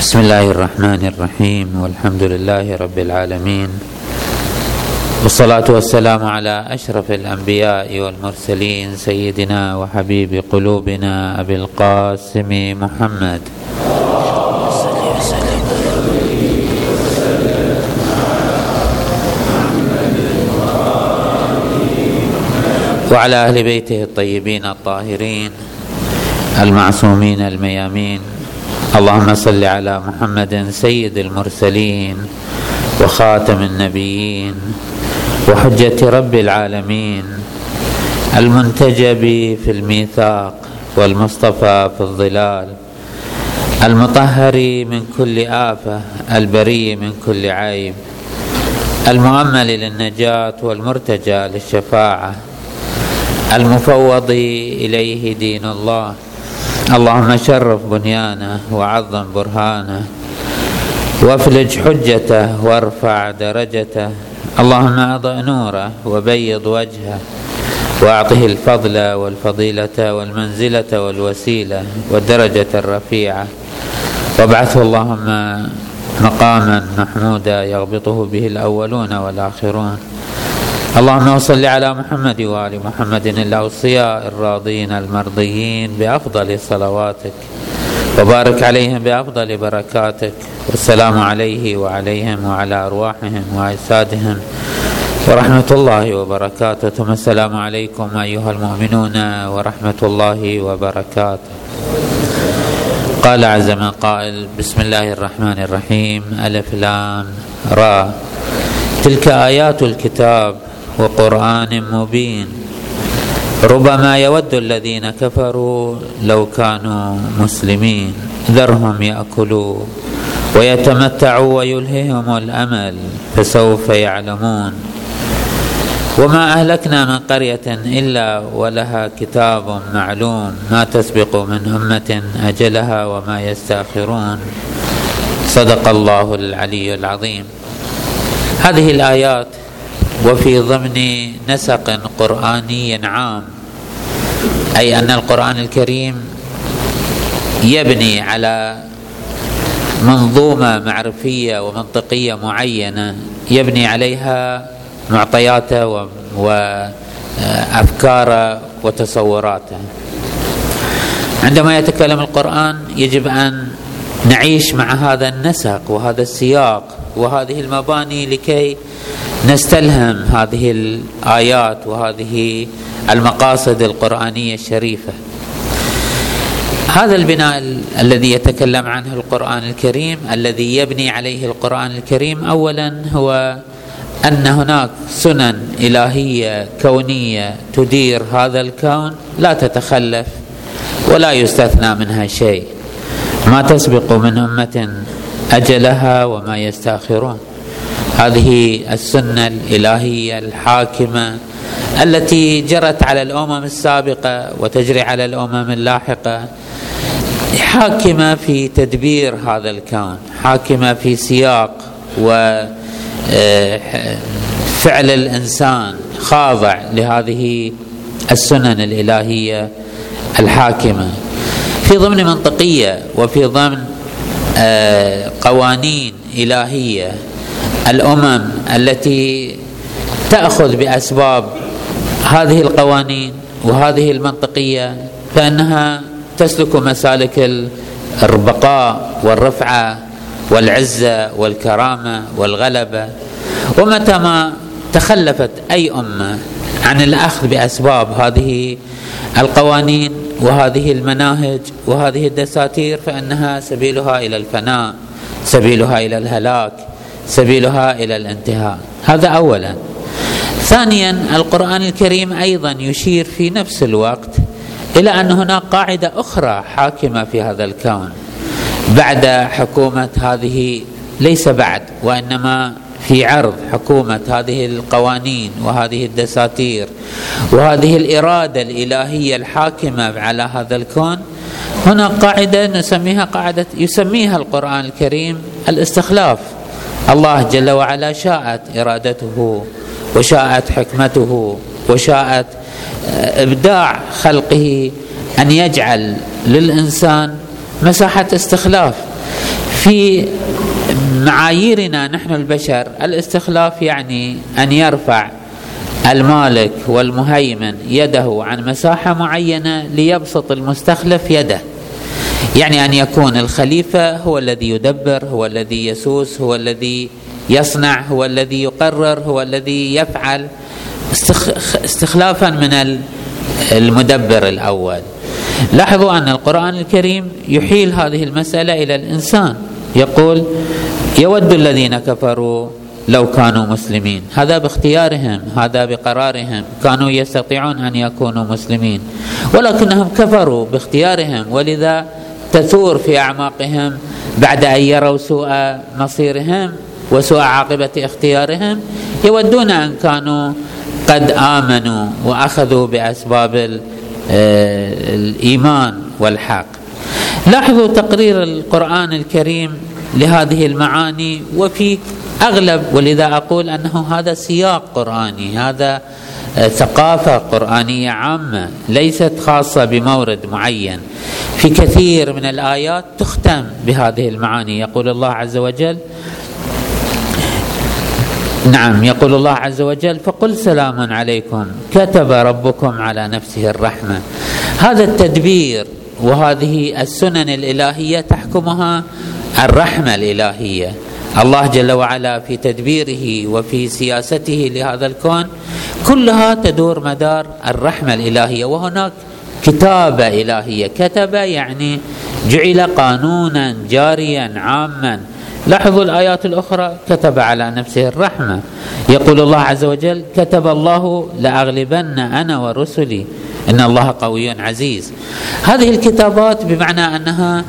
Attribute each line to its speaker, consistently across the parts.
Speaker 1: بسم الله الرحمن الرحيم والحمد لله رب العالمين والصلاة والسلام على أشرف الأنبياء والمرسلين سيدنا وحبيب قلوبنا أبي القاسم محمد. وعلى أهل بيته الطيبين الطاهرين المعصومين الميامين اللهم صل على محمد سيد المرسلين وخاتم النبيين وحجة رب العالمين المنتجب في الميثاق والمصطفى في الظلال المطهر من كل آفة البري من كل عيب المؤمل للنجاة والمرتجى للشفاعة المفوض إليه دين الله اللهم شرف بنيانه وعظم برهانه وافلج حجته وارفع درجته. اللهم اضع نوره وبيض وجهه وأعطه الفضل والفضيلة والمنزلة والوسيلة والدرجة الرفيعة. وابعثه اللهم مقاما محمودا يغبطه به الأولون والآخرون. اللهم صل على محمد وآل محمد الأوصياء الراضين المرضيين بأفضل صلواتك وبارك عليهم بأفضل بركاتك والسلام عليه وعليهم وعلى أرواحهم وأجسادهم. ورحمة الله وبركاته. ثم السلام عليكم أيها المؤمنون ورحمة الله وبركاته. قال عز من قائل بسم الله الرحمن الرحيم. ألف لام را. تلك آيات الكتاب وقرآن مبين ربما يود الذين كفروا لو كانوا مسلمين. ذرهم يأكلوا ويتمتعوا ويلههم الأمل فسوف يعلمون. وما أهلكنا من قرية إلا ولها كتاب معلوم ما تسبق من أمة أجلها وما يستأخرون. صدق الله العلي العظيم. هذه الآيات وفي ضمن نسق قرآني عام. أي أن القرآن الكريم يبني على منظومة معرفية ومنطقية معينة يبني عليها معطياته وافكاره وتصوراته. عندما يتكلم القرآن يجب أن نعيش مع هذا النسق وهذا السياق وهذه المباني لكي نستلهم هذه الآيات وهذه المقاصد القرآنية الشريفة. هذا البناء الذي يتكلم عنه القرآن الكريم الذي يبني عليه القرآن الكريم اولا هو أن هناك سنن إلهية كونية تدير هذا الكون لا تتخلف ولا يستثنى منها شيء. ما تسبق من أمة أجلها وما يستأخرون. هذه السنة الإلهية الحاكمة التي جرت على الأمم السابقة وتجري على الأمم اللاحقة. حاكمة في تدبير هذا الكون حاكمة في سياق و فعل الإنسان خاضع لهذه السنن الإلهية الحاكمة. في ضمن منطقية وفي ضمن قوانين إلهية الأمم التي تأخذ بأسباب هذه القوانين وهذه المنطقية فإنها تسلك مسالك البقاء والرفعة والعزة والكرامة والغلبة. ومتى ما تخلفت أي أمة عن الأخذ بأسباب هذه القوانين وهذه المناهج وهذه الدساتير فإنها سبيلها إلى الفناء سبيلها إلى الهلاك سبيلها إلى الانتهاء. هذا اولا. ثانيا القرآن الكريم أيضا يشير في نفس الوقت إلى أن هناك قاعدة أخرى حاكمة في هذا الكون بعد حكومة هذه ليس بعد وإنما في عرض حكومة هذه القوانين وهذه الدساتير وهذه الإرادة الإلهية الحاكمة على هذا الكون هناك قاعدة نسميها قاعدة يسميها القرآن الكريم الاستخلاف. الله جل وعلا شاءت إرادته وشاءت حكمته وشاءت إبداع خلقه أن يجعل للإنسان مساحة استخلاف. في معاييرنا نحن البشر الاستخلاف يعني أن يرفع المالك والمهيمن يده عن مساحة معينة ليبسط المستخلف يده. يعني أن يكون الخليفة هو الذي يدبر هو الذي يسوس هو الذي يصنع هو الذي يقرر هو الذي يفعل. استخلافا من المدبر الأول. لاحظوا أن القرآن الكريم يحيل هذه المسألة إلى الإنسان. يقول يود الذين كفروا لو كانوا مسلمين. هذا باختيارهم هذا بقرارهم. كانوا يستطيعون أن يكونوا مسلمين. ولكنهم كفروا باختيارهم. ولذا تثور في أعماقهم بعد أن يروا سوء مصيرهم وسوء عاقبة اختيارهم. يودون أن كانوا قد آمنوا وأخذوا بأسباب آه، الإيمان والحق. لاحظوا تقرير القرآن الكريم لهذه المعاني وفي أغلب ولذا أقول أنه هذا سياق قرآني هذا آه، ثقافة قرآنية عامة ليست خاصة بمورد معين. في كثير من الآيات تختم بهذه المعاني. يقول الله عز وجل نعم يقول الله عز وجل فقل سلام عليكم كتب ربكم على نفسه الرحمة. هذا التدبير وهذه السنن الإلهية تحكمها الرحمة الإلهية. الله جل وعلا في تدبيره وفي سياسته لهذا الكون كلها تدور مدار الرحمة الإلهية. وهناك كتابة إلهية. كتب يعني جعل قانونا جاريا عاما. لاحظوا الآيات الأخرى. كتب على نفسه الرحمة. يقول الله عز وجل كتب الله لأغلبن أنا ورسلي. إن الله قوي عزيز. هذه الكتابات بمعنى أنها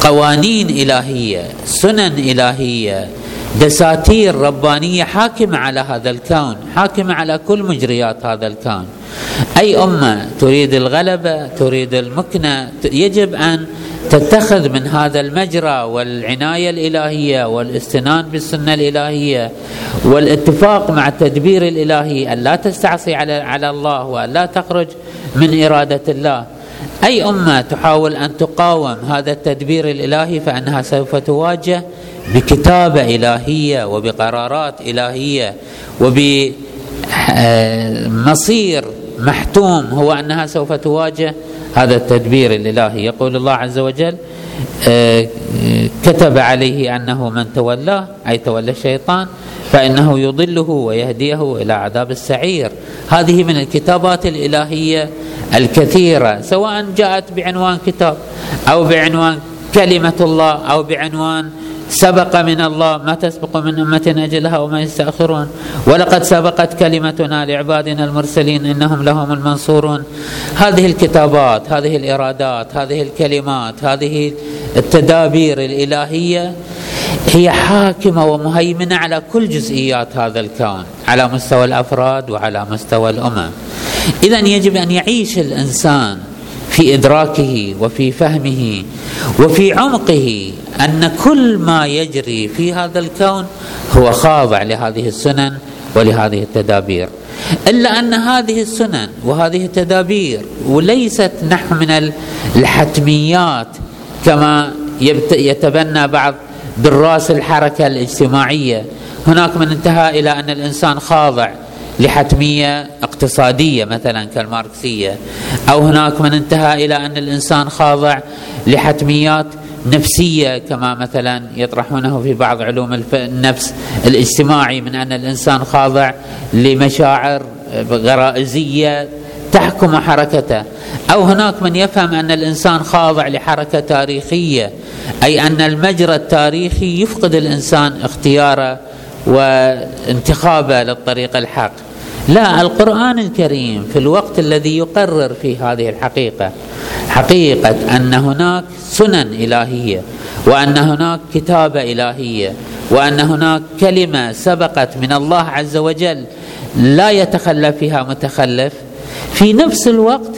Speaker 1: قوانين إلهية سنن إلهية دساتير ربانية حاكمة على هذا الكون حاكمة على كل مجريات هذا الكون. أي أمة تريد الغلبة تريد المكنة يجب أن تتخذ من هذا المجرى والعناية الإلهية والاستنان بالسنة الإلهية والاتفاق مع التدبير الإلهي أن لا تستعصي على على الله وأن لا تخرج من إرادة الله. أي أمة تحاول أن تقاوم هذا التدبير الإلهي فإنها سوف تواجه بكتابة إلهية وبقرارات إلهية وبمصير محتوم هو أنها سوف تواجه هذا التدبير الإلهي. يقول الله عز وجل آه، كتب عليه أنه من تولاه أي تولى الشيطان فإنه يضله ويهديه إلى عذاب السعير. هذه من الكتابات الإلهية الكثيرة سواء جاءت بعنوان كتاب أو بعنوان كلمة الله أو بعنوان سبق من الله ما تسبق من أمة أجلها وما يستأخرون. ولقد سبقت كلمتنا لعبادنا المرسلين إنهم لهم المنصورون. هذه الكتابات هذه الإرادات هذه الكلمات هذه التدابير الإلهية هي حاكمة ومهيمنة على كل جزئيات هذا الكون على مستوى الأفراد وعلى مستوى الأمم إذا يجب أن يعيش الإنسان في إدراكه وفي فهمه وفي عمقه أن كل ما يجري في هذا الكون هو خاضع لهذه السنن ولهذه التدابير. إلا أن هذه السنن وهذه التدابير وليست نحو من الحتميات كما يتبنى بعض دراس الحركة الاجتماعية. هناك من انتهى إلى أن الإنسان خاضع لحتمية اقتصادية مثلا كالماركسية. أو هناك من انتهى إلى أن الإنسان خاضع لحتميات نفسية كما مثلا يطرحونه في بعض علوم النفس الاجتماعي من أن الإنسان خاضع لمشاعر غرائزية تحكم حركته. أو هناك من يفهم أن الإنسان خاضع لحركة تاريخية أي أن المجرى التاريخي يفقد الإنسان اختياره وانتخابه للطريق الحق. لا القرآن الكريم في الوقت الذي يقرر في هذه الحقيقة حقيقة أن هناك سنن إلهية وأن هناك كتابة إلهية وأن هناك كلمة سبقت من الله عز وجل لا يتخلف فيها متخلف. في نفس الوقت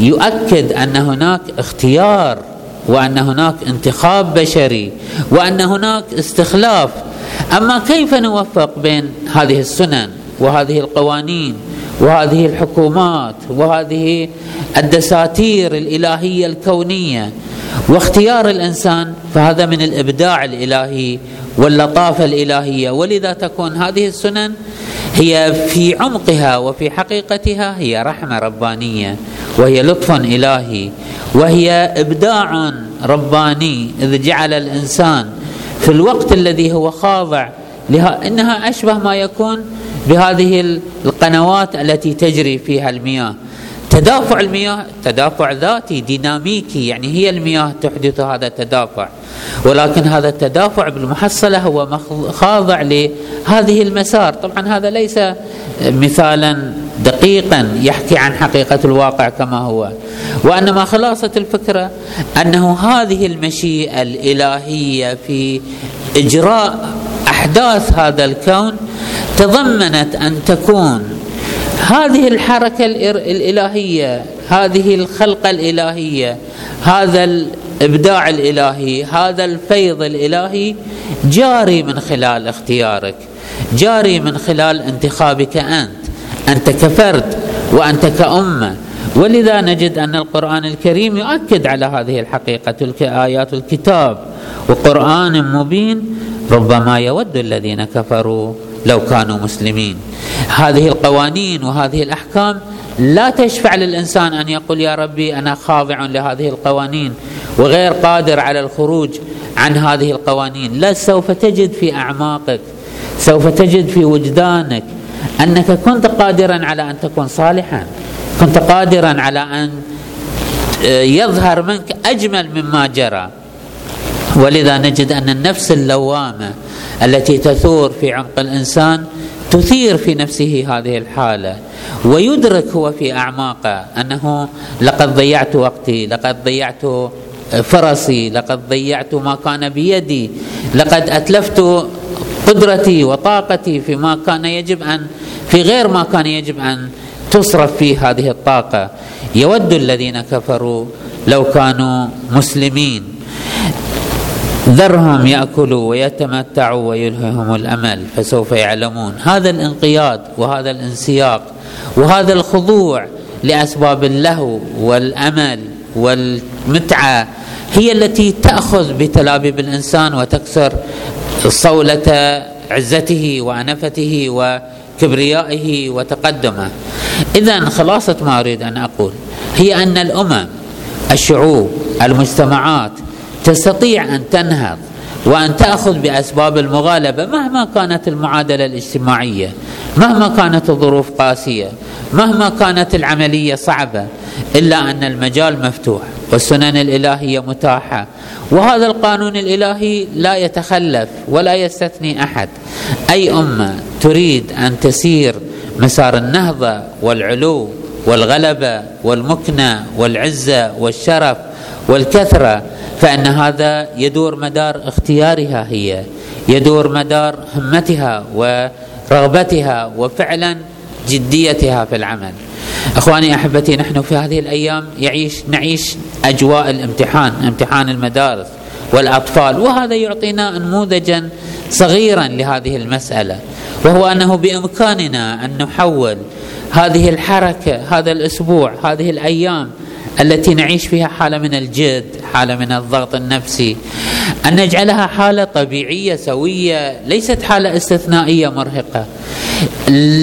Speaker 1: يؤكد أن هناك اختيار وأن هناك انتخاب بشري وأن هناك استخلاف. أما كيف نوفق بين هذه السنن وهذه القوانين وهذه الحكومات وهذه الدساتير الإلهية الكونية واختيار الإنسان فهذا من الإبداع الإلهي واللطافة الإلهية. ولذا تكون هذه السنن هي في عمقها وفي حقيقتها هي رحمة ربانية وهي لطف إلهي وهي إبداع رباني إذ جعل الإنسان في الوقت الذي هو خاضع لها إنها أشبه ما يكون بهذه القنوات التي تجري فيها المياه. تدافع المياه تدافع ذاتي ديناميكي يعني هي المياه تحدث هذا التدافع. ولكن هذا التدافع بالمحصلة هو خاضع لهذه المسار. طبعا هذا ليس مثالا دقيقا يحكي عن حقيقة الواقع كما هو. وإنما خلاصة الفكرة أنه هذه المشيئة الإلهية في إجراء أحداث هذا الكون تضمنت أن تكون هذه الحركة الإلهية هذه الخلقة الإلهية هذا الإبداع الإلهي هذا الفيض الإلهي جاري من خلال اختيارك جاري من خلال انتخابك أنت. أنت كفرد وأنت كأمة. ولذا نجد أن القرآن الكريم يؤكد على هذه الحقيقة تلك آيات الكتاب. وقرآن مبين ربما يود الذين كفروا. لو كانوا مسلمين. هذه القوانين وهذه الأحكام لا تشفع للإنسان أن يقول يا ربي أنا خاضع لهذه القوانين وغير قادر على الخروج عن هذه القوانين. لا سوف تجد في أعماقك سوف تجد في وجدانك أنك كنت قادرا على أن تكون صالحا كنت قادرا على أن يظهر منك أجمل مما جرى. ولذا نجد أن النفس اللوامة التي تثور في عمق الإنسان تثير في نفسه هذه الحالة ويدرك هو في اعماقه أنه لقد ضيعت وقتي لقد ضيعت فرسي لقد ضيعت ما كان بيدي لقد أتلفت قدرتي وطاقتي فيما كان يجب أن في غير ما كان يجب أن تصرف فيه هذه الطاقة. يود الذين كفروا لو كانوا مسلمين. ذرهم يأكلوا ويتمتعوا ويلههم الأمل فسوف يعلمون. هذا الانقياد وهذا الانسياق وهذا الخضوع لأسباب اللهو والأمل والمتعة هي التي تأخذ بتلابيب الانسان وتكسر صولة عزته وأنفته وكبريائه وتقدمه. اذا خلاصة ما أريد أن أقول هي أن الأمم الشعوب المجتمعات تستطيع أن تنهض وأن تأخذ بأسباب المغالبة مهما كانت المعادلة الاجتماعية مهما كانت الظروف قاسية مهما كانت العملية صعبة إلا أن المجال مفتوح والسنن الإلهية متاحة. وهذا القانون الإلهي لا يتخلف ولا يستثني أحد. أي أمة تريد أن تسير مسار النهضة والعلو والغلبه والمكنة والعزة والشرف والكثرة فإن هذا يدور مدار اختيارها هي يدور مدار همتها ورغبتها وفعلا جديتها في العمل. أخواني أحبتي نحن في هذه الأيام يعيش نعيش أجواء الامتحان امتحان المدارس والأطفال وهذا يعطينا نموذجا صغيرا لهذه المسألة وهو أنه بإمكاننا أن نحول هذه الحركة هذا الأسبوع هذه الأيام التي نعيش فيها حالة من الجد حالة من الضغط النفسي. أن نجعلها حالة طبيعية سوية ليست حالة استثنائية مرهقة.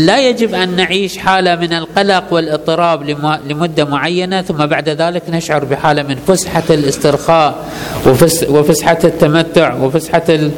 Speaker 1: لا يجب أن نعيش حالة من القلق والإضطراب لمدة معينة ثم بعد ذلك نشعر بحالة من فسحة الاسترخاء وفسحة التمتع وفسحة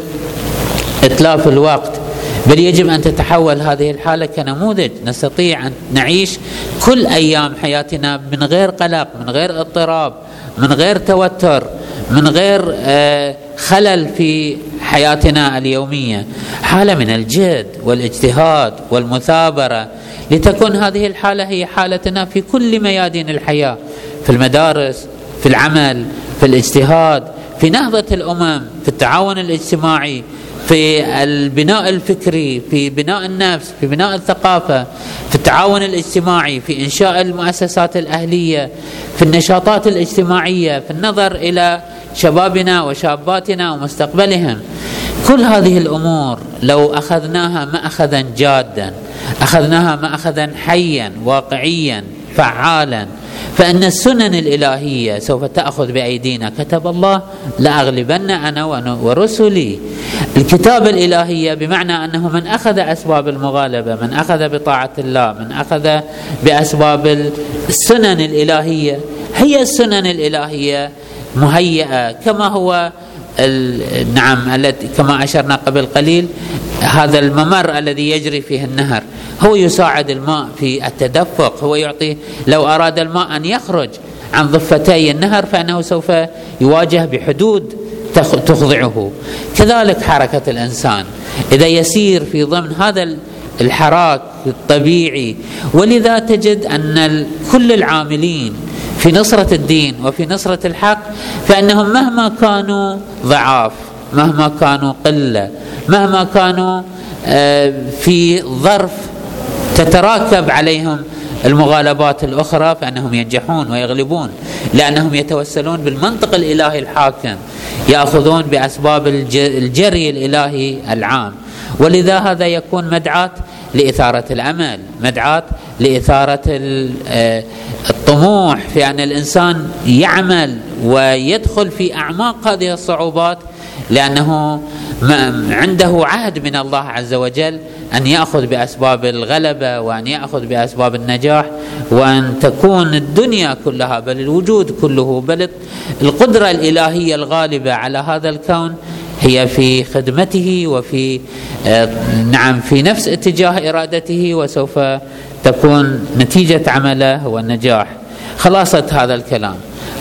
Speaker 1: إتلاف الوقت. بل يجب أن تتحول هذه الحالة كنموذج. نستطيع أن نعيش كل أيام حياتنا من غير قلق من غير اضطراب من غير توتر من غير آه، خلل في حياتنا اليومية. حالة من الجد والاجتهاد والمثابرة. لتكون هذه الحالة هي حالتنا في كل ميادين الحياة في المدارس في العمل في الاجتهاد في نهضة الأمم في التعاون الاجتماعي في البناء الفكري في بناء النفس في بناء الثقافة في التعاون الاجتماعي في إنشاء المؤسسات الأهلية في النشاطات الاجتماعية في النظر إلى شبابنا وشاباتنا ومستقبلهم. كل هذه الأمور لو أخذناها ماخذا جادا أخذناها ماخذا حيا واقعيا فعالا فإن السنن الإلهية سوف تأخذ بأيدينا كتب الله لأغلبن أنا ورسلي. الكتاب الالهيه بمعنى أنه من أخذ أسباب المغالبة من أخذ بطاعة الله من أخذ بأسباب السنن الإلهية. هي السنن الإلهية مهيئة كما هو نعم التي كما أشرنا قبل قليل هذا الممر الذي يجري فيه النهر. هو يساعد الماء في التدفق هو يعطي لو أراد الماء أن يخرج عن ضفتي النهر فإنه سوف يواجه بحدود تخضعه. كذلك حركة الإنسان. إذا يسير في ضمن هذا الحراك الطبيعي ولذا تجد أن كل العاملين في نصرة الدين وفي نصرة الحق فإنهم مهما كانوا ضعاف مهما كانوا قلة مهما كانوا آه، في ظرف تتراكب عليهم المغالبات الأخرى فإنهم ينجحون ويغلبون لأنهم يتوسلون بالمنطق الإلهي الحاكم يأخذون بأسباب الجري الإلهي العام. ولذا هذا يكون مدعاة لإثارة الأمل مدعاة لإثارة آه، الطموح في أن الإنسان يعمل ويدخل في أعماق هذه الصعوبات لأنه عنده عهد من الله عز وجل أن يأخذ بأسباب الغلبة وأن يأخذ بأسباب النجاح وأن تكون الدنيا كلها بل الوجود كله بل القدرة الإلهية الغالبة على هذا الكون هي في خدمته وفي آه، نعم في نفس اتجاه إرادته وسوف تكون نتيجة عمله هو النجاح خلاصة هذا الكلام.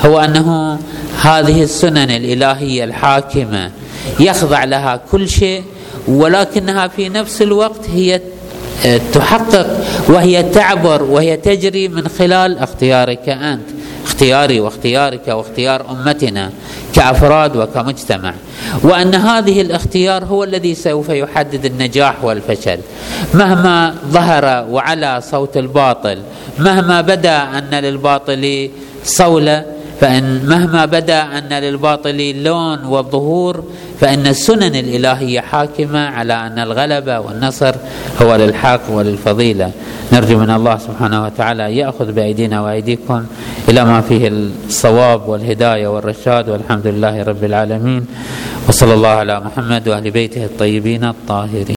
Speaker 1: هو أنه هذه السنن الإلهية الحاكمة يخضع لها كل شيء ولكنها في نفس الوقت هي آه، تحقق وهي تعبر وهي تجري من خلال اختيارك أنت اختياري واختيارك واختيار أمتنا كأفراد وكمجتمع. وأن هذه الاختيار هو الذي سوف يحدد النجاح والفشل. مهما ظهر وعلى صوت الباطل مهما بدا أن للباطل صولة فإن مهما بدا أن للباطل اللون والظهور فإن السنن الإلهية حاكمة على أن الغلبة والنصر هو للحق وللفضيلة. نرجو من الله سبحانه وتعالى يأخذ بأيدينا وأيديكم إلى ما فيه الصواب والهداية والرشاد والحمد لله رب العالمين. وصلى الله على محمد وأهل بيته الطيبين الطاهرين.